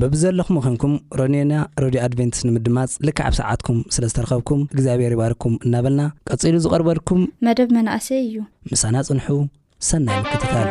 በብዘለኹም ዄንኩም ሮንዮና ረድዮ ኣድቨንትስ ንምድማጽ ልክዕ ኣብ ሰዓትኩም ስለ ዝተረኸብኩም እግዚኣብሔር ይባርኩም እናበልና ቀጺሉ ዝቐርበልኩም መደብ መናእሰይ እዩ። ምሳና ጽንሑ ሰናይ ምክትታል።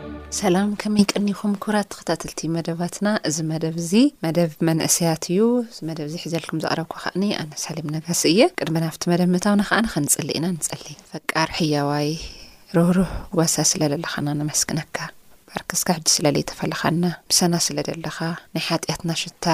ሰላም ከመይ ቀኒኹም ኩብራት ተኸታተልቲ መደባትና እዚ መደብ እዚ መደብ መንእሰያት እዩ እዚ መደብ እዚ ሒዘልኩም ዝቐረብኩ ከዓኒ ኣነ ሳሌም ነጋሲ እየ ቅድሚ ናብቲ መደብ ምእታውና ከዓኒ ከንጽሊ ኢና ንጽሊ ፈቃር ሕያዋይ ርህሩህ ጓሳ ስለ ለለኻና ነመስግነካ ባርክ እስከ ሕጂ ስለ ለይተፈለኻና ምሳና ስለ ደለኻ ናይ ሓጢኣትና ሽታ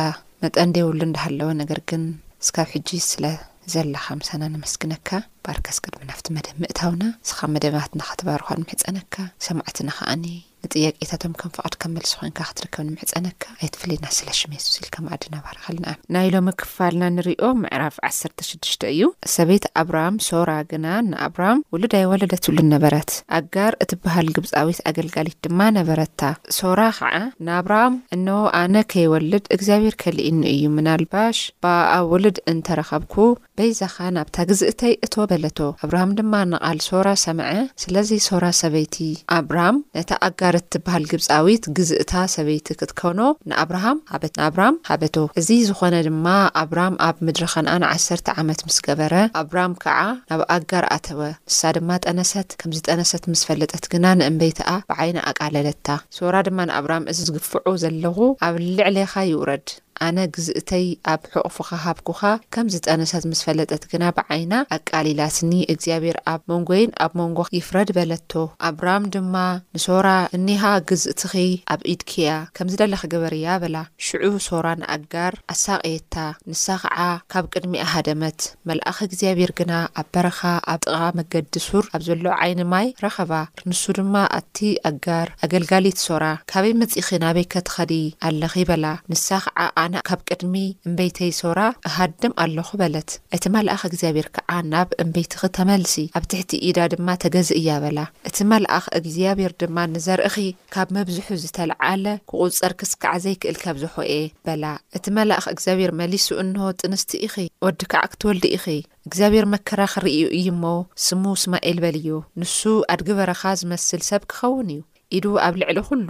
መጠን ደይብሉ እንዳሃለወ ነገር ግን እስካብ ሕጂ ስለ ዘለኻ ምሳና ነመስግነካ ባርከስ ቅድሚ ናብቲ መደብ ምእታውና ንስኻ መደባትና ከተባርኾ ንምሕጸነካ ሰማዕትና ከኣኒ ንጥያቄታቶም ከም ፍቓድ ከም መልሲ ኮንካ ክትርከብ ንምሕጸነካ ኣይትፍለየና ስለ ሽም የሱስ ኢልካ ማዕድና ባርኸልና ኣሜን። ናይ ሎሚ ክፋልና ንሪኦ ምዕራፍ ዓሰርተ ሽዱሽተ እዩ። ሰበይቲ ኣብራም ሶራ ግና ንኣብራም ውሉድ ኣይወለደትሉን ነበረት፣ ኣጋር እትበሃል ግብጻዊት ኣገልጋሊት ድማ ነበረታ። ሶራ ኸዓ ንኣብራም እንሆ ኣነ ከይወልድ እግዚኣብሄር ከሊኢኒ እዩ ምናልባሽ ብኣኣ ውሉድ እንተ ረኸብኩ፣ በይዛኻ ናብታ ግዝእተይ እቶ በለቶ። ኣብራም ድማ ንቓል ሶራ ሰምዐ፣ ስለዚ ሶራ ሰበይቲ ኣብራም ነታ ኣጋር እትብሃል ግብጻዊት ግዝእታ ሰበይቲ ክትከኖ ንኣብርሃም ሃበቶ ንኣብራም ሃበቶ። እዚ ዝኾነ ድማ ኣብራም ኣብ ምድሪ ከንኣን ዓሰርተ ዓመት ምስ ገበረ፣ ኣብራም ከኣ ናብ ኣጋር ኣተወ፣ ንሳ ድማ ጠነሰት፣ ከም ዝጠነሰት ምስ ፈለጠት ግና ንእምበይትኣ ብዓይና ኣቃለለታ። ሶራ ድማ ንኣብራም እዚ ዝግፍዖ ዘለኹ ኣብ ልዕሌኻ ይውረድ፣ ኣነ ግዝእተይ ኣብ ሕቑፍኻ ሃብኩኻ፣ ከም ዝጠነሰት ምስ ፈለጠት ግና ብዓይና ኣቃሊላትኒ፣ እግዚኣብሄር ኣብ መንጎይን ኣብ መንጎኻን ይፍረድ በለቶ። ኣብራም ድማ ንሶራ፣ እኒሃ ግዝእትኺ ኣብ ኢድኪ እያ፣ ከም ዝደለኺ ግበርያ በላ። ሽዑ ሶራ ንኣጋር ኣሳቐየታ፣ ንሳ ኸዓ ካብ ቅድሚኣ ሃደመት፣ መልኣኽ እግዚኣብሄር ግና ኣብ በረኻ ኣብ ጥቓ መገዲ ሱር ኣብ ዘሎ ዓይኒ ማይ ረኸባ። ንሱ ድማ ኣቲ ኣጋር፣ ኣገልጋሊት ሶራ፣ ካበይ መጺኺ ናበይከ ትኸዲ ኣለኺ? በላ። ንሳ ኸዓ ኣነ ካብ ቅድሚ እምበይተይ ሶራ እሃድም ኣሎኹ በለት። እቲ መልኣኽ እግዚኣብሔር ከዓ ናብ እምበይትኺ ተመልሲ፣ ኣብ ትሕቲ ኢዳ ድማ ተገዝእያ በላ። እቲ መልኣኽ እግዚኣብሔር ድማ ንዘርእኺ ካብ ምብዝሑ ዝተልዓለ ክቑጸር ክስካዕ ዘይክእል ከብዝሖ እየ በላ። እቲ መልኣኽ እግዚኣብሔር መሊሱ እንሆ ጥንስቲ ኢኺ፣ ወዲ ከዓ ክትወልዲ ኢኺ፣ እግዚኣብሔር መከራ ክርእዩ እዩሞ ስሙ ስማኤል በል እዩ ንሱ ኣድጊ በረኻ ዝመስል ሰብ ክኸውን እዩ ኢዱ ኣብ ልዕሊ ኩሉ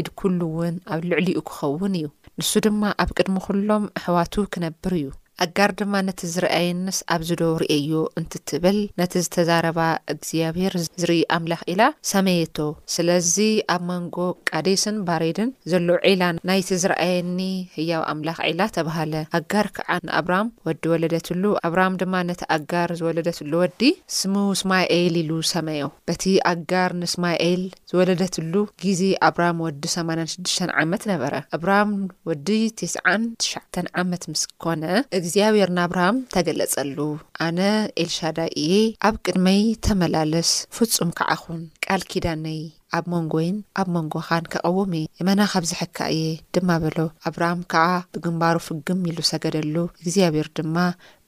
ኢድ ኩሉ እውን ኣብ ልዕሊኡ ክኸውን እዩ ንሱ ድማ ኣብ ቅድሚ ኩሎም ኣሕዋቱ ክነብር እዩ ኣጋር ድማ ነቲ ዝርኣየንስ ኣብዚ ዶ ርእየዮ እንትትብል ነቲ ዝተዛረባ እግዚኣብሔር ዝርኢ ኣምላኽ ኢላ ሰመየቶ ስለዚ ኣብ መንጎ ቃዴስን ባሬድን ዘሎ ዒላ ናይቲ ዝርኣየኒ ህያው ኣምላኽ ዒላ ተብሃለ ኣጋር ከዓ ንኣብራም ወዲ ወለደትሉ፣ ኣብራም ድማ ነቲ ኣጋር ዝወለደትሉ ወዲ ስሙ ስማይኤል ኢሉ ሰመዮ። በቲ ኣጋር ንስማይኤል ዝወለደትሉ ጊዜ ኣብራም ወዲ ሰማንያን ሽዱሽተን ዓመት ነበረ። ኣብራም ወዲ ቴስዓን ትሽዓተን ዓመት ምስ ኮነ፣ እግዚኣብሔር ናኣብራም ተገለጸሉ፣ ኣነ ኤልሻዳይ እየ፣ ኣብ ቅድመይ ተመላለስ፣ ፍጹም ከዓ ኩን፣ ቃል ኪዳነይ፣ ኣብ መንጎይን ኣብ መንጎኻን ክቐውም እየ፣ እመና ኸብዝሐካ እየ ድማ በሎ። ኣብራም ከዓ ብግምባሩ ፍግም ኢሉ ሰገደሉ። እግዚኣብሔር ድማ፣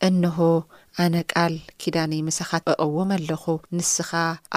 እንሆ፣ ኣነ ቃል ኪዳነይ ምሳኻ እቐውም ኣለኹ፣ ንስኻ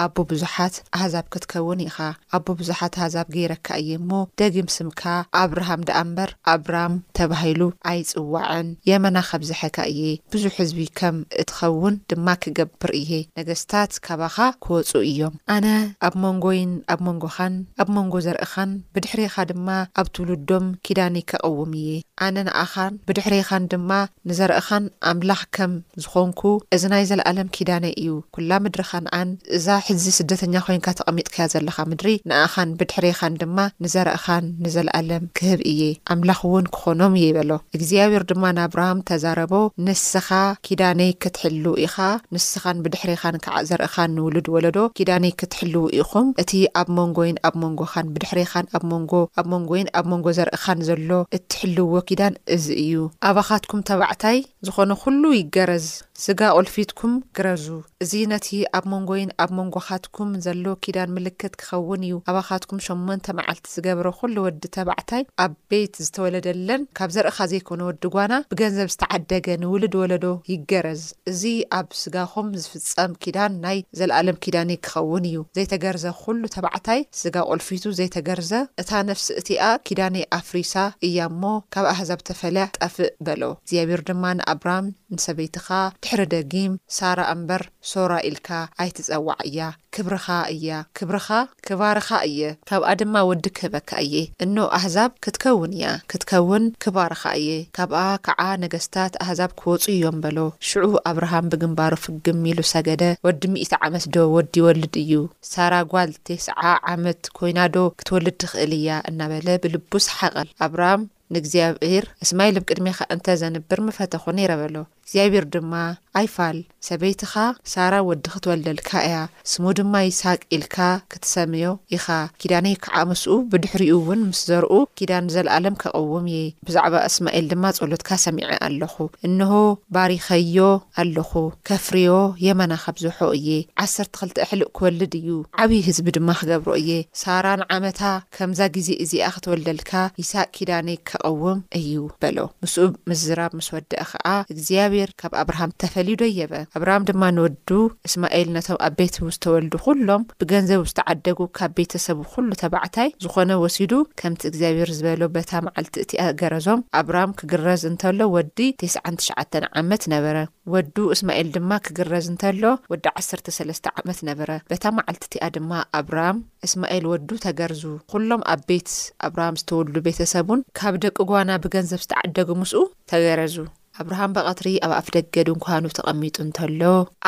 ኣቦ ብዙሓት ኣሕዛብ ክትከውን ኢኻ፣ ኣቦ ብዙሓት ኣሕዛብ ገይረካ እየ እሞ፣ ደጊም ስምካ ኣብርሃም ደኣ እምበር ኣብራም ተባሂሉ ኣይጽዋዕን፣ የመና ኸብዝሐካ እየ፣ ብዙሕ ሕዝቢ ከም እትኸውን ድማ ክገብር እየ፣ ነገስታት ካባኻ ክወጹ እዮም። ኣነ ኣብ መንጎይን ኣብ መንጎኻን ኣብ መንጎ ዘርእኻን ብድሕሬኻ ድማ ኣብ ትውልዶም ኪዳንይ ከቕውም እየ፣ ኣነ ንኣኻን ብድሕሬኻን ድማ ንዘርእኻን ኣምላኽ ከም ዝኾንኩ እዚ ናይ ዘለኣለም ኪዳነይ እዩ፣ ኩላ ምድሪ ኻንኣን እዛ ሕጂ ስደተኛ ኮይንካ ተቐሚጥካያ ዘለኻ ምድሪ ንኣኻን ብድሕሬኻን ድማ ንዘርእኻን ንዘለኣለም ክህብ እየ፣ ኣምላኽውን ክኾኖም እየ በሎ። እግዚኣብሄር ድማ ንኣብርሃም ተዛረቦ ንስኻ ኪዳነይ ክትሕሉ ኢኻ ንስኻን ብድሕሬኻን ክዓ ዘርእኻን ንውሉድ ወለዶ ኪዳነይ ክትሕልዉ ኢኹም እቲ ኣብ መንጎይን ኣብ መንጎኻን ብድሕሬኻን ኣብ መንጎ ኣብ መንጎይን ኣብ መንጎ ዘርእኻን ዘሎ እትሕልውዎ ኪዳን እዚ እዩ ኣባኻትኩም ተባዕታይ ዝኾነ ኩሉ ይገረዝ ስጋ ቁልፊትኩም ግረዙ እዚ ነቲ ኣብ መንጎይን ኣብ መንጎኻትኩም ዘሎ ኪዳን ምልክት ክኸውን እዩ ኣባኻትኩም ሸሞንተ መዓልቲ ዝገብሮ ኩሉ ወዲ ተባዕታይ ኣብ ቤት ዝተወለደለን ካብ ዘርእኻ ዘይኮነ ወዲ ጓና ብገንዘብ ዝተዓደገ ንውሉድ ወለዶ ይገረዝ እዚ ኣብ ስጋኹም ዝፍጸም ኪዳን ናይ ዘልኣለም ኪዳነይ ክኸውን እዩ ዘይተገርዘ ኩሉ ተባዕታይ ስጋ ቁልፊቱ ዘይተገርዘ እታ ነፍሲ እቲኣ ኪዳነይ ኣፍሪሳ እያ እሞ ካብ ኣህዛብ ተፈልያ ጠፍእ በሎ እግዚኣብሄር ድማ ንኣብራም ንሰበይትኻ ድሕሪ ደጊም ሳራ እምበር ሶራ ኢልካ ኣይትጸዋዓያ ክብርኻ እየ ክብርኻ ክባርኻ እየ ካብኣ ድማ ወዲ ክህበካ እየ እኖ ኣህዛብ ክትከውን እያ ክትከውን ክባርኻ እየ ካብኣ ክዓ ነገስታት ኣህዛብ ክወፁ እዮም በሎ ሽዑ ኣብርሃም ብግንባሩ ፍግም ኢሉ ሰገደ ወዲ ሚእቲ ዓመት ዶ ወዲ ይወልድ እዩ ሳራ ጓል ቴስዓ ዓመት ኮይና ዶ ክትወልድ ትኽእል እያ እናበለ ብልቡ ሰሓቀ ኣብራም ንእግዚኣብሔር፣ እስማኤል እብ ቅድሜኻ እንተ ዘንብር ምፈተኹ ነይረ በሎ። እግዚኣብሔር ድማ፣ ኣይፋል፣ ሰበይትኻ ሳራ ወዲ ኽትወልደልካ እያ፣ ስሙ ድማ ይስሃቅ ኢልካ ክትሰምዮ ኢኻ፣ ኪዳነይ ከዓ ምስኡ ብድኅሪኡውን ምስ ዘርኡ ኪዳን ንዘለዓለም ከቕውም እየ፣ ብዛዕባ እስማኤል ድማ ጸሎትካ ሰሚዐ ኣሎኹ፣ እንሆ፣ ባሪኸዮ ኣሎኹ፣ ከፍርዮ የመና ኸብዝሖ እየ፣ ዓሰርተ ኽልተ እኅልእ ክወልድ እዩ፣ ዓቢይ ሕዝቢ ድማ ኽገብሮ እየ፣ ሳራ ንዓመታ ከምዛ ግዜ እዚኣ ኽትወልደልካ ይስሃቅ ኪዳነይ ኪቐውም እዩ በሎ። ምስኡ ምዝራብ ምስ ወድኣ ኸኣ እግዚኣብሄር ካብ ኣብርሃም ተፈልዩ ደየበ። ኣብርሃም ድማ ንወዱ እስማኤል ነቶም ኣብ ቤቱ ዝተወልዱ ዅሎም ብገንዘቡ ዝተዓደጉ ካብ ቤተ ሰቡ ዅሉ ተባዕታይ ዝዀነ ወሲዱ ከምቲ እግዚኣብሄር ዝበሎ በታ መዓልቲ እቲኣ ገረዞም። ኣብርሃም ኪግረዝ እንተሎ ወዲ ተስዓን ትሽዓተን ዓመት ነበረ። ወዱ እስማኤል ድማ ኪግረዝ እንተሎ ወዲ ዓሰርተ ሰለስተ ዓመት ነበረ። በታ መዓልቲ እቲኣ ድማ ኣብርሃም። እስማኤል ወዱ ተገርዙ ኹሎም ኣብ ቤት ኣብርሃም ዝተወልዱ ቤተ ሰቡን ካብ ደቂ ጓና ብገንዘብ ዝተዓደጉ ምስኡ ተገረዙ። ኣብርሃም ብቐትሪ ኣብ ኣፍደገ ድንኳኑ ተቐሚጡ እንተሎ፣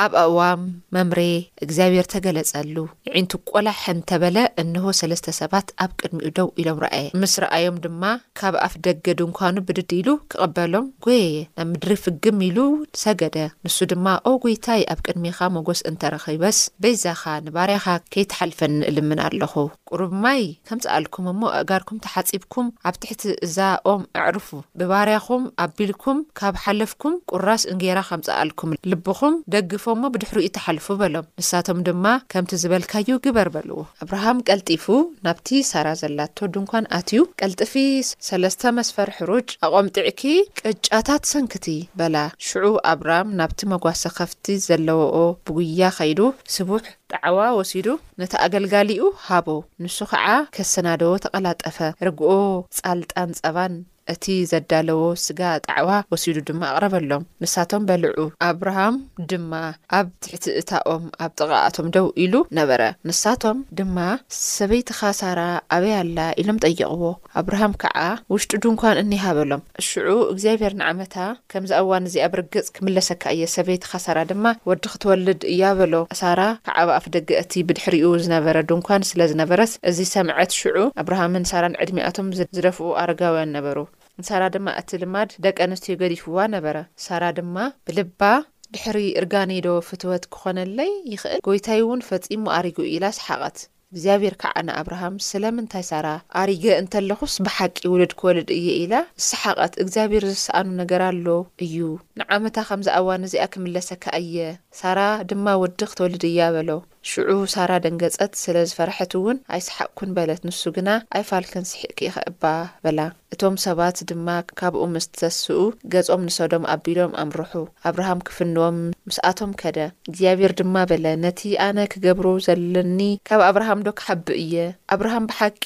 ኣብ ኣእዋም መምሬ እግዚኣብሄር ተገለጸሉ፣ የዒንቱ ቈላሕ እንተ በለ እንሆ ሰለስተ ሰባት ኣብ ቅድሚኡ ደው ኢሎም ረኣየ፣ ምስ ረኣዮም ድማ። ካብ ኣፍ ደገ ድንኳኑ ብድድ ኢሉ ክቕበሎም ጐየየ፣ ናብ ምድሪ ፍግም ኢሉ ሰገደ። ንሱ ድማ፣ ኦ ጐይታይ፣ ኣብ ቅድሜኻ ሞገስ እንተ ረኺበስ፣ በይዛኻ፣ ንባርያኻ ከይትሓልፈኒ እልምን ኣሎኹ። ቍሩብ ማይ ከምጽኣልኩም እሞ ኣእጋርኩም ተሓጺብኩም ኣብ ትሕቲ እዛ ኦም ኣዕርፉ። ብባርያኹም ኣቢልኩም ካብ ሓለፍኩም፣ ቍራስ እንጌራ ከምጽኣልኩም፣ ልብኹም ደግፎ እሞ ብድሕሪኡ ትሓልፉ፣ በሎም። ንሳቶም ድማ፣ ከምቲ ዝበልካዮ ግበር፣ በልዎ። ኣብርሃም ቀልጢፉ ናብቲ ሳራ ዘላቶ ድንኳን ኣትዩ፣ ቀልጥፊ ሰለስተ መስፈር ሕሩጭ ኣቖምጢዕኪ ቅጫታት ሰንክቲ፣ በላ። ሽዑ ኣብራም ናብቲ መጓሰ ከፍቲ ዘለወኦ ብጉያ ከይዱ፣ ስቡሕ። ጣዕዋ ወሲዱ ነቲ ኣገልጋሊኡ ሃቦ፣ ንሱ ኸዓ ከሰናደዎ ተቐላጠፈ። ርግኦ ጻልጣን ጸባን እቲ ዘዳለዎ ስጋ ጣዕዋ ወሲዱ ድማ ኣቕረበሎም፣ ንሳቶም በልዑ። ኣብርሃም ድማ ኣብ ትሕቲ እታ ኦም ኣብ ጥቓኣቶም ደው ኢሉ ነበረ። ንሳቶም ድማ፣ ሰበይትኻ ሳራ ኣበይ ኣላ? ኢሎም ጠየቕዎ። ኣብርሃም ከዓ፣ ውሽጢ ድንኳን እኒሃ በሎም። ሽዑ እግዚኣብሄር ንዓመታ ከምዛ እዋን እዚኣ ብርግጽ ክምለሰካ እየ ሰበይትኻ ሳራ ድማ ወዲ ክትወልድ እያ በሎ ሳራ ካዓ ኣብ ኣፍደገ እቲ ብድሕሪኡ ዝነበረ ድንኳን ስለ ዝነበረት እዚ ሰምዐት ሽዑ ኣብርሃምን ሳራን ዕድሚኣቶም ዝደፍኡ ኣረጋውያን ነበሩ ንሳራ ድማ እቲ ልማድ ደቂ ኣንስትዮ ገዲፍዋ ነበረ ሳራ ድማ ብልባ ድሕሪ እርጋነይ ዶ ፍትወት ክኾነለይ ይኽእል ጎይታይ ውን ፈጺሙ ኣሪጉ ኢላ ሰሓቐት። እግዚኣብሄር ከዓ ንኣብርሃም፣ ስለምንታይ ሳራ፣ ኣሪገ እንተለኹስ ብሓቂ ውሉድ ክወልድ እየ ኢላ ሰሓቐት? እግዚኣብሄር ዝሰኣኖ ነገር ኣሎ እዩ። ንዓመታ ኸምዛ እዋን እዚኣ ክምለሰካ እየ፣ ሳራ ድማ ወዲ ክትወልድ እያ በሎ። ሽዑ ሳራ ደንገጸት፣ ስለ ዝፈርሐት እውን ኣይሰሓቕኩን በለት። ንሱ ግና፣ ኣይፋልክን ስሒቕኪ ኢኺ እባ በላ። እቶም ሰባት ድማ ካብኡ ምስ ተስኡ፣ ገጾም ንሶዶም ኣቢሎም ኣምርሑ። ኣብርሃም ክፍንዎም ምስኣቶም ከደ። እግዚኣብሄር ድማ በለ፣ ነቲ ኣነ ክገብሮ ዘሎኒ ካብ ኣብርሃምዶ ክሓብእ እየ? ኣብርሃም ብሓቂ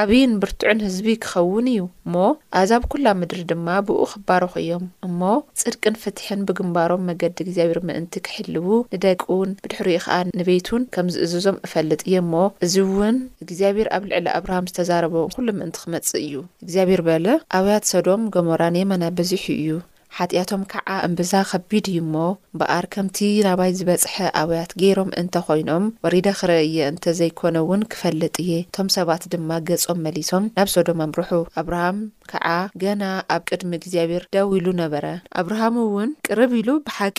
ዓብይን ብርቱዕን ህዝቢ ክኸውን እዩ እሞ፣ ኣህዛብ ኵላ ምድሪ ድማ ብእኡ ክባረኹ እዮም እሞ፣ ጽድቅን ፍትሕን ብግንባሮም መገዲ እግዚኣብሄር ምእንቲ ኪሕልዉ፣ ንደቁን ብድሕሪኡ ኸኣ ንቤቱን ከም ዚእዝዞም እፈልጥ እየ እሞ፣ እዚ እውን። እግዚኣብሄር ኣብ ልዕሊ ኣብርሃም ዝተዛረቦ ዅሉ ምእንቲ ኺመጽእ እዩ። እግዚኣብሄር በለ፣ ኣውያት ሰዶም፣ ገሞራን የመን ኣበዚሑ እዩ፣ ሓጢኣቶም ከኣ እምብዛ ኸቢድ እዩ እሞ፣ እምበኣር ከምቲ ናባይ ዝበጽሐ ኣውያት ገይሮም እንተ ዀይኖም፣ ወሪደ ኽርኢ እየ፣ እንተ ዘይኰነ እውን ክፈልጥ እየ። እቶም ሰባት ድማ ገጾም መሊሶም ናብ ሰዶም ኣምርሑ። ኣብርሃም። ከኣ ገና ኣብ ቅድሚ እግዚኣብሔር ደው ኢሉ ነበረ። ኣብርሃም'ውን ቅርብ ኢሉ ብሓቂ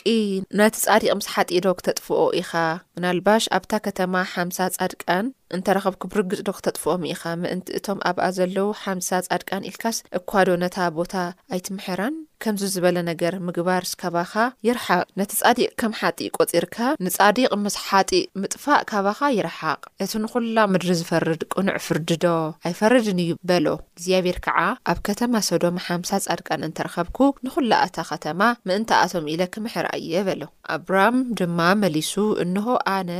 ነቲ ጻዲቅ ምስ ሓጢእዶ ክተጥፍኦ ኢኻ? ምናልባሽ ኣብታ ከተማ ሓምሳ ጻድቃን እንተረኸብኩ ብርግጽዶ ክተጥፍኦም ኢኻ? ምእንቲ እቶም ኣብኣ ዘለዉ ሓምሳ ጻድቃን ኢልካስ እኳዶ ነታ ቦታ ኣይትምሕራን? ከምዚ ዝበለ ነገር ምግባርስ ካባኻ ይርሓቅ። ነቲ ጻዲቅ ከም ሓጢእ ቆጺርካ ንጻዲቅ ምስ ሓጢእ ምጥፋእ ካባኻ ይርሓቅ። እቲ ንኹላ ምድሪ ዝፈርድ ቅኑዕ ፍርዲዶ ኣይፈርድን እዩ? በሎ። እግዚኣብሄር ከዓ ኣብ ከተማ ሶዶም ሓምሳ ጻድቃን እንተ ረኸብኩ፣ ንዅላ እታ ኸተማ ምእንታኣቶም ኢለ ክምሕራ እየ፣ በሎ። ኣብራም ድማ መሊሱ፣ እንሆ፣ ኣነ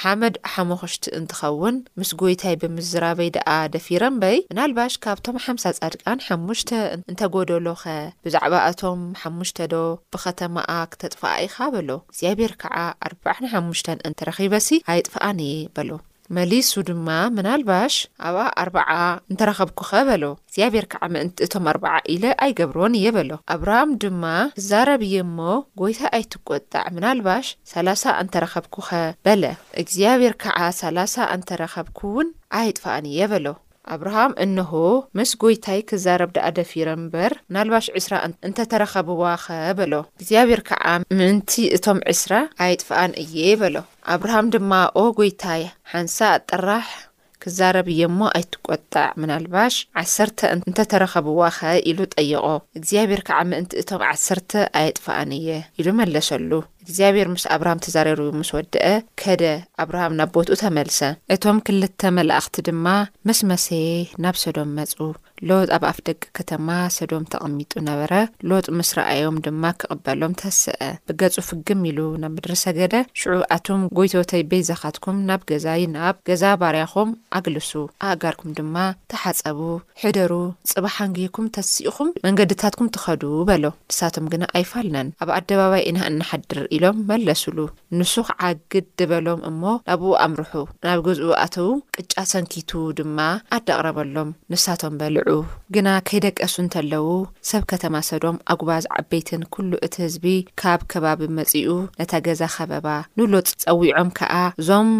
ሓመድ ሓሞኽሽቲ እንትኸውን፣ ምስ ጐይታይ ብምዝራበይ ደኣ ደፊረ እምበይ፣ ምናልባሽ ካብቶም ሓምሳ ጻድቃን ሓሙሽተ እንተ ጐደሎኸ፣ ብዛዕባ እቶም ሓሙሽተዶ ብኸተማኣ ክተጥፍኣ ኢኻ፣ በሎ። እግዚኣብሄር ከዓ፣ ኣርብዓን ሓሙሽተን እንተ ረኺበሲ፣ ኣይጥፍኣን እየ፣ በሎ። መሊሱ ድማ ምናልባሽ ኣብኣ ኣርብዓ እንተ ረኸብኩኸ በሎ። እግዚኣብሄር ከዓ ምእንቲ እቶም ኣርብዓ ኢለ ኣይገብሮን እየ በሎ። ኣብርሃም ድማ እዛረብ እየ እሞ ጐይታይ ኣይትቈጣዕ፣ ምናልባሽ ሰላሳ እንተ ረኸብኩኸ በለ። እግዚኣብሄር ከዓ ሰላሳ እንተ ረኸብኩውን ኣይጥፍኣን እየ በሎ። ኣብርሃም እንሆ ምስ ጐይታይ ክዛረብ ደኣ ደፊረ እምበር፣ ምናልባሽ ዕስራ እንተ ተረኸብዋኸ? በሎ። እግዚኣብሄር ከዓ፣ ምእንቲ እቶም ዕስራ ኣይጥፍኣን እየ፣ በሎ። ኣብርሃም ድማ፣ ኦ ጐይታይ፣ ሓንሳእ ጥራሕ ክዛረብ እየ እሞ ኣይትቈጣዕ፣ ምናልባሽ ዓሰርተ እንተ ተረኸብዋኸ? ኢሉ ጠየቖ። እግዚኣብሄር ከዓ፣ ምእንቲ እቶም ዓሰርተ ኣይጥፍኣን እየ፣ ኢሉ መለሰሉ። እግዚኣብሄር ምስ ኣብርሃም ተዛሬሩ ምስ ወደአ፣ ከደ፣ ኣብርሃም ናብ ቦትኡ ተመልሰ። እቶም ክልተ መላእኽቲ ድማ ምስ መሰየ ናብ ሰዶም መጹ። ሎጥ ኣብ ኣፍ ደገ ከተማ ሰዶም ተቐሚጡ ነበረ። ሎጥ ምስ ረኣዮም ድማ ክቕበሎም ተሰአ። ብገጹ ፍግም ኢሉ ናብ ምድሪ ሰገደ። ሽዑ ኣቱም ጎይቶተይ በይዛኻትኩም ናብ ገዛይ ናብ ገዛ ባርያኹም ኣግልሱ፣ ኣእጋርኩም ድማ ተሓጸቡ፣ ሕደሩ፣ ጽባሕ ኣንጊህኩም ተሲእኹም መንገድታትኩም ትኸዱ፣ በሎ። ንሳቶም ግና ኣይፋልናን፣ ኣብ ኣደባባይ ኢና እንሓድር፣ ኢሎም መለሱሉ። ንሱ ኸዓ ግድ በሎም እሞ ናብኡ ኣምርሑ። ናብ ገዝኡ ኣተዉ፣ ቅጫ ሰንኪቱ ድማ ኣደ ኣቕረበሎም፣ ንሳቶም በልዑ። ግና ከይደቀሱ እንተለዉ፣ ሰብ ከተማ ሰዶም፣ ኣጕባዝ ዓበይትን ኵሉ እቲ ህዝቢ ካብ ከባቢ መጺኡ ነታ ገዛ ኸበባ። ንሎጥ ጸዊዖም ከኣ፣ እዞም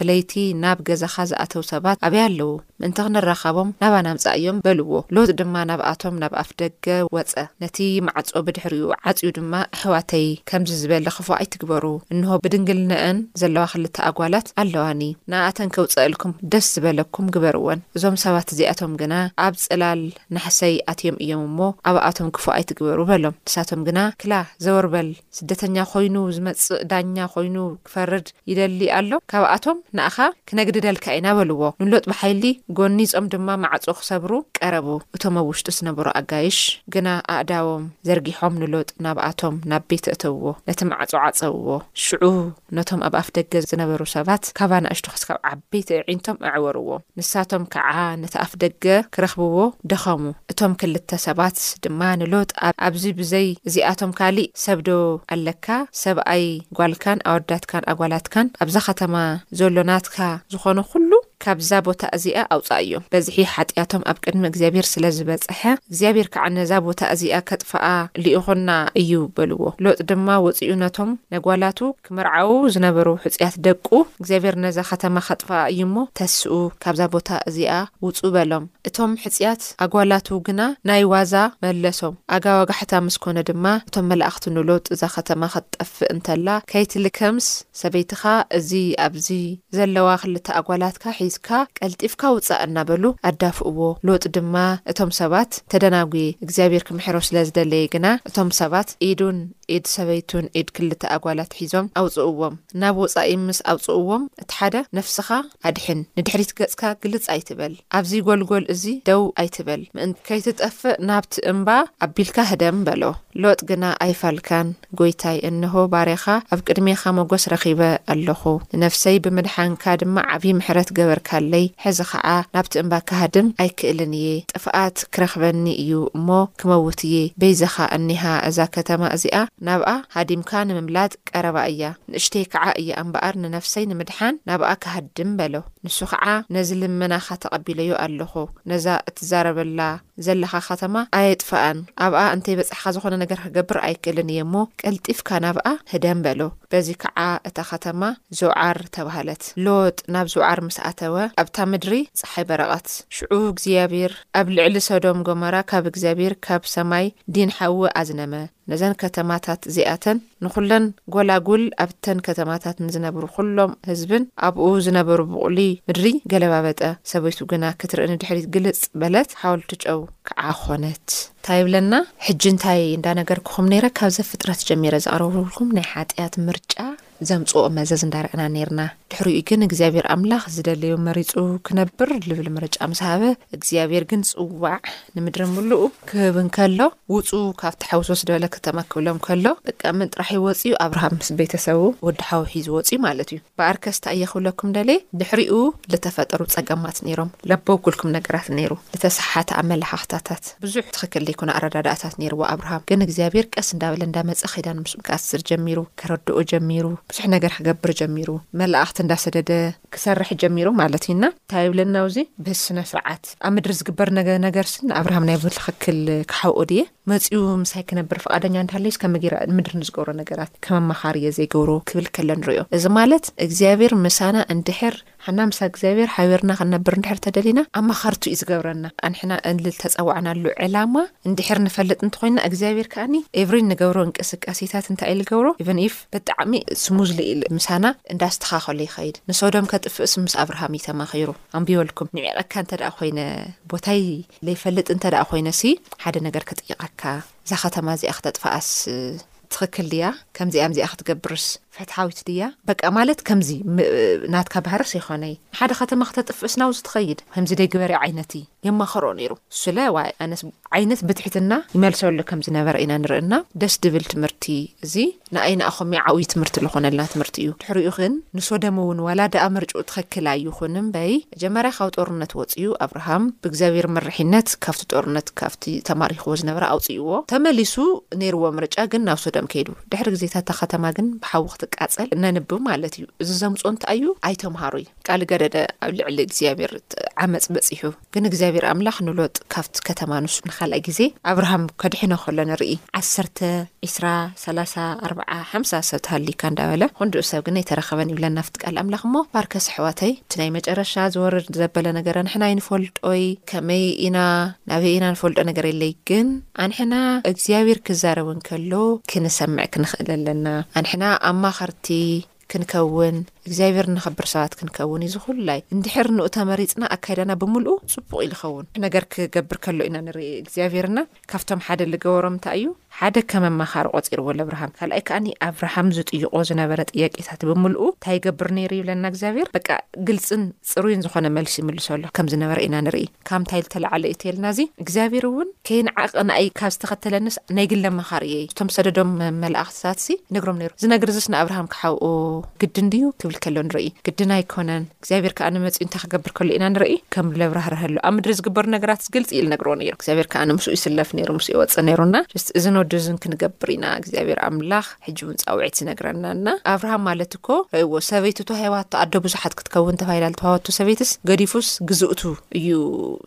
ብለይቲ ናብ ገዛኻ ዝኣተዉ ሰባት ኣበይ ኣለዉ? ምእንቲ ኽንራኸቦም ናባና ምጻእዮም በልዎ። ሎጥ ድማ ናብኣቶም ናብ ኣፍ ደገ ወጸ፣ ነቲ ማዕጾ ብድሕሪኡ ዓጽዩ ድማ፣ ኣሕዋተይ፣ ከምዚ ዝበለ ኽፉእ ኣይትግበሩ። እንሆ፣ ብድንግልነኣን ዘለዋ ኽልተ ኣጓላት ኣለዋኒ። ንኣኣተን ከውጽኣልኩም ደስ ዝበለኩም ግበርወን። እዞም ሰባት እዚኣቶም ግና ኣብ ጽላል ናሕሰይ ኣትዮም እዮም እሞ፣ ኣብኣቶም ክፉእ ኣይትግበሩ በሎም። ንሳቶም ግና፣ ክላ፣ ዘወር በል፣ ስደተኛ ዀይኑ ዝመጽእ ዳኛ ዀይኑ፣ ክፈርድ ይደሊ ኣሎ ካብኣቶም ንኣኻ ክነግድደልካ ኢና በልዎ ንሎጥ ብሓይሊ ጎኒጾም ድማ ማዕጾ ክሰብሩ ቀረቡ እቶም ኣብ ውሽጢ ዝነበሩ ኣጋይሽ ግና ኣእዳዎም ዘርጊሖም ንሎጥ ናብኣቶም ናብ ቤት እእተውዎ ነቲ ማዕጾ ዓጸውዎ ሽዑ ነቶም ኣብ ኣፍ ደገ ዝነበሩ ሰባት ካብ ኣናእሽቱ ክስካብ ዓበይቲ እዒንቶም ኣዕወርዎ ንሳቶም ከዓ ነቲ ኣፍ ደገ ክረኽብዎ ደኸሙ እቶም ክልተ ሰባት ድማ ንሎጥ ኣብዚ ብዘይ እዚኣቶም ካሊእ ሰብ ዶ ኣለካ ሰብኣይ ጓልካን ኣወዳትካን ኣጓላትካን ኣብዛ ከተማ ዘሎ ናትካ ዝኾነ ኩሉ ካብዛ ቦታ እዚኣ ኣውጻኣዮም በዝሒ ሓጥያቶም ኣብ ቅድሚ እግዚኣብሄር ስለ ዝበጸሐ እግዚኣብሄር ከኣ ነዛ ቦታ እዚኣ ከጥፍኣ ልኢኹና እዩ በልዎ ሎጥ ድማ ወጺኡ ነቶም ነጓላቱ ክምርዓዉ ዝነበሩ ሕጹያት ደቁ እግዚኣብሄር ነዛ ከተማ ከጥፍኣ እዩ እሞ ተስኡ ካብዛ ቦታ እዚኣ ውጹ በሎም። እቶም ሕጽያት ኣጓላቱ ግና ናይ ዋዛ መለሶም። ኣጋ ወጋሕታ ምስ ኮነ ድማ እቶም መላእኽቲ ንሎጥ እዛ ኸተማ ኸትጠፍእ እንተላ ከይትልከምስ ሰበይትኻ እዚ ኣብዚ ዘለዋ ክልተ ኣጓላትካ ሒዝካ ቀልጢፍካ ውጻእ እናበሉ ኣዳፍእዎ። ሎጥ ድማ እቶም ሰባት ተደናጉየ። እግዚኣብሔር ክምሕሮ ስለ ዝደለየ ግና እቶም ሰባት ኢዱን። ኢድ ሰበይቱን ኢድ ክልተ ኣጓላት ሒዞም ኣውጽእዎም። ናብ ወጻኢ ምስ ኣውጽእዎም እቲ ሓደ ነፍስኻ ኣድሕን፣ ንድሕሪት ገጽካ ግልጽ ኣይትበል፣ ኣብዚ ጎልጎል እዚ ደው ኣይትበል፣ ምእንቲ ከይትጠፍእ ናብቲ እምባ ኣቢልካ ህደም በሎ። ሎጥ ግና ኣይፋልካን፣ ጎይታይ እንሆ ባርያኻ ኣብ ቅድሜኻ ሞጎስ ረኺበ ኣሎኹ፣ ንነፍሰይ ብምድሓንካ ድማ ዓቢ ምሕረት ገበርካለይ፣ ሕዚ ኸኣ ናብቲ እምባ ክሃድም ኣይክእልን እየ፣ ጥፍኣት ክረኽበኒ እዩ እሞ፣ ክመውት እየ በይዛኻ እኒሃ እዛ ከተማ እዚኣ ናብኣ ሃዲምካ ንምምላጥ ቀረባ እያ ንእሽተይ ከዓ እያ እምበኣር ንነፍሰይ ንምድሓን ናብኣ ክሃድም በሎ ንሱ ከዓ ነዚ ልመናኻ ተቐቢለዮ ኣለኹ ነዛ እትዛረበላ ዘለኻ ከተማ ኣየጥፍኣን ኣብኣ እንተይበፃሕኻ ዝኾነ ነገር ክገብር ኣይክእልን እየ እሞ ቀልጢፍካ ናብኣ ህደም በሎ በዚ ከዓ እታ ከተማ ዞዓር ተብሃለት ሎጥ ናብ ዞዓር ምስ ኣተወ ኣብታ ምድሪ ፀሓይ በረቐት ሽዑ እግዚኣብሔር ኣብ ልዕሊ ሰዶም ጎመራ ካብ እግዚኣብሄር ካብ ሰማይ ዲን ሓዊ ኣዝነመ፣ ነዘን ከተማታት እዚኣተን ንኹለን ጎላጉል ኣብተን ከተማታት ንዝነብሩ ኹሎም ህዝብን ኣብኡ ዝነበሩ ብቑሊ ምድሪ ገለባበጠ፣ ሰበይቱ ግና ክትርኢ ንድሕሪት ግልጽ በለት፣ ሓወልቲ ጨው ከኣ ኾነት። ታይ ይብለና ሕጂ እንታይ እንዳነገርኩኹም ነይረ ካብ ዘፍጥረት ጀሚረ ዘቕረብኩልኩም ናይ ሓጥያት ምርጫ ዘምጽኦ መዘዝ እንዳረኣና ኔርና ድሕሪኡ ግን እግዚኣብሔር ኣምላኽ ዝደለዮ መሪጹ ክነብር ልብል ምርጫ ምስ ሃበ እግዚኣብሔር ግን ጽዋዕ ንምድሪ ምሉኡ ክህብ እንከሎ ውጹ ካብቲ ሓውሶ ዝበለ ከተማ ክብሎም ከሎ በቃ ምን ጥራሕ እዩ ወጺኡ ኣብርሃም ምስ ቤተሰቡ ወዲ ሓው ሒዙ ወጺኡ ማለት እዩ በኣርከስ ታይ እየ ክብለኩም ደልየ ድሕሪኡ ልተፈጠሩ ጸገማት ኔሮም ለበውኩልኩም ነገራት ኔሩ ልተሰሓሓተ ኣመለኻኽታታት ብዙሕ ትኽክል ዘይኮነ ኣረዳድኣታት ነይርዎ ኣብርሃም ግን እግዚኣብሄር ቀስ እንዳበለ እንዳመጸ ኪዳን ምስኡ ክኣስር ጀሚሩ ከረድኦ ጀሚሩ ብዙሕ ነገር ክገብር ጀሚሩ መላእክቲ እንዳሰደደ ክሰርሕ ጀሚሩ ማለት እዩ እና እንታይ ይብለና ኣብዚ ብስነስርዓት ኣብ ምድሪ ዝግበር ነገ ነገርሲ ንኣብርሃም ናይ ብትኽክል ክሓብኦ ድየ መጺኡ ምሳይ ክነብር ፍቓደኛ እንተሃለዩስ ከመይ ገይረ ኣብ ምድሪ ንዝገብሮ ነገራት ከም ኣማኻሪ እየ ዘይገብሮ ክብል ከሎ ንርእዮ እዚ ማለት እግዚኣብሄር ምሳና እንድሕር ሓና ምስ ኣግዚኣብሔር ሓቢርና ክንነብር እንድሕር ተደሊና ኣማኸርቱ እዩ ዝገብረና ኣንሕና እንል ተጸዋዕናሉ ዕላማ እንድሕር ንፈልጥ እንተኾይና ኣግዚኣብሔር ከኣኒ ኤቭሪ እንገብሮ እንቅስቃሴታት እንታይ እዩ ልገብሮ ኢቨን ኢፍ ብጣዕሚ ስሙዝሊ እዩ ምሳና እንዳስተኻኸሎ ይኸይድ ንሶዶም ከጥፍእስ ምስ ኣብርሃም እዩ ተማኺሩ ኣንቢበልኩም ንዒቐካ እንተድኣ ኮይነ ቦታይ ለይፈልጥ እንተድኣ ኮይነሲ ሓደ ነገር ክጥይቐካ እዛ ከተማ እዚኣ ክተጥፍኣስ ትክክል ድያ ከምዚኣ ምዚኣ ክትገብርስ። ፈትሓዊት ድያ በቃ ማለት ከምዚ ናትካ ባህርስ የኮነይ ንሓደ ከተማ ክተጥፍእስ ናውዚ ትከይድ ከምዚ ደይ ግበሪ ዓይነቲ የማክሮ ነይሩ ስለ ዋይ ኣነስ ዓይነት ብትሕትና ይመልሰሉ ከም ዝነበረ ኢና ንርኢ እና ደስ ድብል ትምህርቲ እዚ ንኣይ ንኣኮምይ ዓውይ ትምህርቲ ልኮነልና ትምህርቲ እዩ ድሕሪኡ ክን ንሶደም እውን ዋላ ድኣ ምርጭኡ ትክክል ኣይኩን እምበይ መጀመርያ ካብ ጦርነት ወጽዩ ኣብርሃም ብእግዚኣብሔር መርሒነት ካብቲ ጦርነት ካብቲ ተማሪኽዎ ዝነበረ ኣውጺእዎ ተመሊሱ ነይርዎ ምርጫ ግን ናብ ሶደም ከይዱ ድሕሪ ግዜታት እታ ከተማ ግን ብሓዊ ክትቃጸል ነንብብ ማለት እዩ እዚ ዘምጽኦ እንታይ እዩ ኣይ ተምሃሮይ ቃል ገደደ ኣብ ልዕሊ እግዚኣብሔር ዓመጽ በጺሑ ግን እግዚኣብሔር ኣምላኽ ንሎጥ ካብቲ ከተማ ንሱ ንኻልኣይ ግዜ ኣብርሃም ከድሕኖ ከሎ ንርኢ ዓሰርተ ዒስራ ሰላሳ ኣርብዓ ሓምሳ ሰብ ተሃሊካ እንዳበለ ኹንድኡ ሰብ ግን ኣይተረኸበን ይብለና። ቃል ኣምላኽ እሞ ባርከስ ኣሕዋተይ እቲ ናይ መጨረሻ ዝወርድ ዘበለ ነገር ኣንሕና ኣይንፈልጦይ ከመይ ኢና ናበይ ኢና ንፈልጦ ነገር የለይ ግን ኣንሕና እግዚኣብሔር ክዛረብ እንከሎ ክንሰምዕ ክንኽእል ኣለና ኣንሕና ኣማኸርቲ ክንከውን እግዚኣብሔር እነኽብር ሰባት ክንከውን እዩ ዝኹላይ እንድሕር ንኡ ተመሪጽና ኣካይዳና ብምልኡ ጽቡቕ ኢሉ ይኸውን ነገር ክገብር ከሎ ኢና ንርኢ እግዚኣብሔርና ካብቶም ሓደ ልገበሮም እንታይ እዩ ሓደ ከም ኣማኻሪ ቆጺርዎ ለብርሃም ካልኣይ ከኣኒ ኣብርሃም ዝጥይቆ ዝነበረ ጥያቄታት ብምልኡ እንታይ ይገብር ነይሩ ይብለና እግዚኣብሔር በቃ ግልጽን ጽሩይን ዝኾነ መልሲ ይምልሰሉ ከም ዝነበረ ኢና ንርኢ ካብ እንታይ ልተላዓለ እዩ ተልና እዚ እግዚኣብሔር እውን ከይንዓቅ ንኣይ ካብ ዝተኸተለንስ ናይ ግሊ ኣማኻርየይ እቶም ዝሰደዶም መላእኽትታትሲ ይነግሮም ነይሩ እዚ ነግርዝስ ንኣብርሃም ክሓውኦ ግድን ድዩ ክብል ከሎ ንርኢ ግድን ኣይኮነን እግዚኣብሄር ከኣ መጺኡ እንታይ ክገብር ከሎ ኢና ንርኢ፣ ከም ለብራህርሀሉ ኣብ ምድሪ ዝግበሩ ነገራትስ ግልጺ ኢሉ ነግርዎ ነይሩ። እግዚኣብሄር ከኣ ምስኡ ይስለፍ ነይሩ፣ ምስኡ ይወጽእ ነይሩ እና just እዝን ወዲ እዝን ክንገብር ኢና እግዚኣብሄር ኣምላኽ ሕጂ ውን ጻውዒት ዝነግረና እና ኣብርሃም ማለት እኮ ርእይዎ ሰበይቱ ተዋሂባቶ ኣደ ብዙሓት ክትከውን ተባሂላ ዝተዋህበቶ ሰበይትስ ገዲፉስ ግዝእቱ እዩ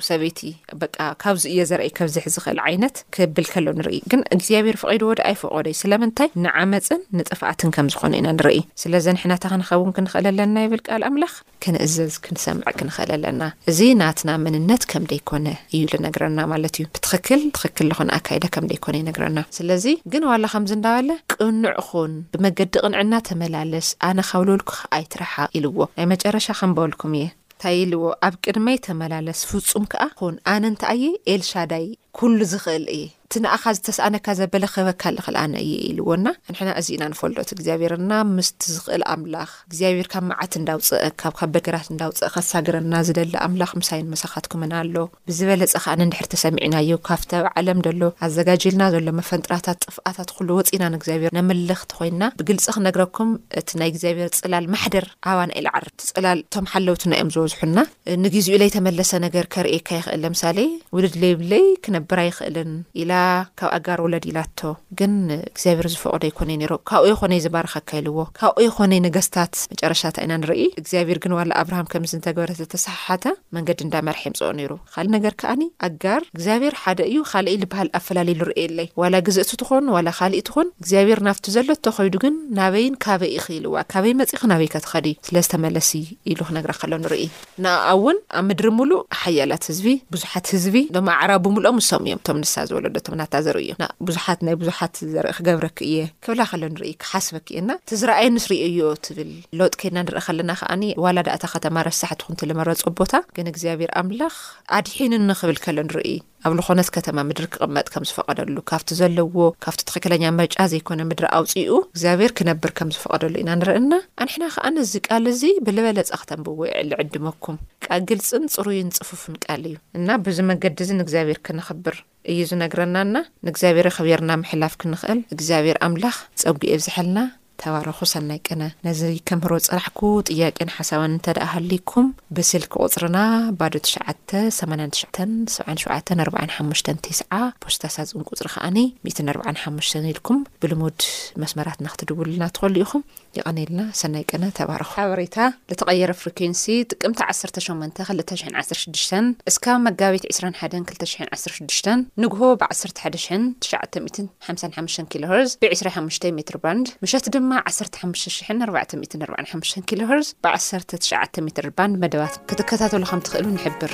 ሰበይቲ በቃ ካብዚ እየ ዘርኣይ ከብዝሕ ዝኽእል ዓይነት ክብል ከሎ ንርኢ ግን እግዚኣብሔር ፈቒድዎ ዶ ኣይፈቖደይ ስለምንታይ ንዓመፅን ንጥፍኣትን ከም ዝኾነ ኢና ንርኢ ስለዚ ንሕና እንታይ ክንኸውን ክንኽእል ኣለና ይብል ቃል ኣምላኽ ክንእዘዝ ክንሰምዕ ክንኽእል ኣለና እዚ ናትና መንነት ከም ደይኮነ እዩ ልነግረና ማለት እዩ ብትኽክል ትኽክል ልኾነ ኣካይዳ ከም ደይኮነ ይነግረና ስለዚ ግን ዋላ ከምዚ እንዳበለ ቅኑዕ ኹን ብመገዲ ቅንዕና ተመላለስ ኣነ ካብ ልውልኩኻ ኣይትርሓቕ ኢልዎ ናይ መጨረሻ ከንበበልኩም እየ ታይ ኢልዎ ኣብ ቅድመይ ተመላለስ ፍጹም ከኣ ኹን ኣነ እንተ ኣየ ኤልሻዳይ ኩሉ ዝኽእል እየ እቲ ንኣኻ ዝተስኣነካ ዘበለ ክህበካ ልኽል ኣነ እየ ኢልዎ እና ንሕና እዚ ኢና ንፈልጦ እቲ እግዚኣብሔር እና ምስቲ ዝኽእል ኣምላኽ እግዚኣብሔር ካብ መዓት እንዳውጸእ ካብ ከበገራት እንዳውጸእ ከሳግረና ዝደሊ ኣምላኽ ምሳይን ምሳኻትኩምን ኣሎ። ብዝበለጸ ከኣ እንድሕር ተሰሚዕናዮ ካብቲ ኣብ ዓለም ዘሎ ኣዘጋጅዩልና ዘሎ መፈንጥራታት ጥፍኣታት ኩሉ ወጺእና ንእግዚኣብሔር ነምልኽ ተኾይንና ብግልጺ ክነግረኩም እቲ ናይ እግዚኣብሔር ጽላል ማሕደር ኣባና ኢልዓርብ እቲ ጽላል እቶም ሓለውትና እዮም ዝበዝሑልና ንጊዚኡ ለይተመለሰ ነገር ከርእየካ ይኽእል ለምሳሌ ውልድ ለይብለይ ክነብር ኣይኽእልን ኢላ ካብ ኣጋር ውለድ ኢላቶ ግን እግዚኣብሔር ዝፈቅዶ ኣይኮነይ ነይሮ ካብኡ ይኾነይ ዝባርኸካ ኢልዎ ካብኡ ይኾነይ ነገስታት መጨረሻታ ኢና ንርኢ እግዚኣብሔር ግን ዋላ ኣብርሃም ከምዚ እንተገበረ ስለተሰሓሓተ መንገዲ እንዳ መርሐ የምጽኦ ነሩ ካልእ ነገር ከኣኒ ኣጋር እግዚኣብሔር ሐደ እዩ ኻልእይ ልበሃል ኣፈላልይ ልርእ የለይ ዋላ ግዝእቲ ትኾን ዋላ ኻልእይ ትኹን እግዚኣብሔር ናብቲ ዘለቶ ኸይዱ ግን ናበይን ካበይ ኢኺ ኢልዋ ካበይ መጺኺ ናበይከ ትኸዲ ስለዚ ተመለሲ ኢሉ ክነግራ ከሎ ንርኢ ንኣኣ እውን ኣብ ምድሪ ሙሉእ ሐያላት ህዝቢ ብዙሓት ህዝቢ እቶም ኣዕራብ ብምሉኦም ንሶም እዮም እቶም ንሳ ዝወለደቶም ናታ ዘርኢ እዩ ንኣ ብዙሓት ናይ ብዙሓት ዘርኢ ክገብረኪ እየ። ክብላ ከሎ ንርኢ ክሓስበ ክኢልና እቲ ዝረኣየ ምስ ርእዩዮ ትብል ሎጥ ከድና ንርኢ ከለና ከኣ ዋላ ደኣ እታ ከተማ ረሳሕ ትኹን እቲ ልመረጾ ቦታ ግን እግዚኣብሔር ኣምላኽ ኣድሒኑኒ ክብል ከሎ ንርኢ ኣብ ልኾነት ከተማ ምድሪ ክቕመጥ ከም ዝፈቐደሉ ካብቲ ዘለዎ ካብቲ ትኽክለኛ መርጫ ዘይኮነ ምድሪ ኣውጺኡ እግዚኣብሔር ክነብር ከም ዝፈቐደሉ ኢና ንርኢ እና ኣንሕና ከኣ ነዚ ቃል እዚ ብልበለጸ ክተንብዎ የዕሊ ዕድመኩም ቃል ግልጽን ጽሩይን ጽፉፍን ቃል እዩ እና ብዚ መንገዲ እዚ ንእግዚኣብሔር ክንኽብር እዩ ዝነግረና እና ንእግዚኣብሔር ኣኽቢርና ምሕላፍ ክንኽእል እግዚኣብሔር ኣምላኽ ፀጉ የብዝሐልና ተባረኹ ሰናይ ቅነ። ነዚ ከምህሮ ዝጸናሕኩ ጥያቄን ሓሳብን እንተደኣ ሃልይኩም ብስልኪ ቁጽርና ባዶ ትሽዓተ ሰማንያን ትሽዓተን ሰብዓን ሸውዓተን ኣርባዓን ሓሙሽተን ቴስዓ ፖስታ ሳጹን ቁጽሪ ከኣ ሚእትን ኣርባዓን ሓሙሽተን ኢልኩም ብልሙድ መስመራትና ክትድውሉልና ትኸሉ ኢኹም። የቐኔልና ሰናይ ቅነ ተባረኹ። ሓበሬታ ልተቐየረ ፍሪኩንሲ ጥቅምቲ ዓሰርተ ሸሞንተ ክልተ ሽሕን ዓሰርተ ሽዱሽተን እስካብ መጋቢት ዕስራን ሓደን ክልተ ሽሕን ዓሰርተ ሽዱሽተን ንግሆ ብ ዓሰርተ ሓደ ሽሕን ትሽዓተ ሚእትን ሓምሳን ሓሙሽተን ኪሎሀርዝ ብ ዕስራ ሓሙሽተ ሜትር ባንድ ምሸት ድማ ዓሰርተ ሓሙሽተ ሽሕን ኣርባዕተ ሚእትን ኣርባዓን ሓሙሽተን ኪሎሀርዝ ብ ዓሰርተ ትሽዓተ ሜትር ባንድ መደባት ክትከታተሉ ከምትኽእሉ ንሕብር።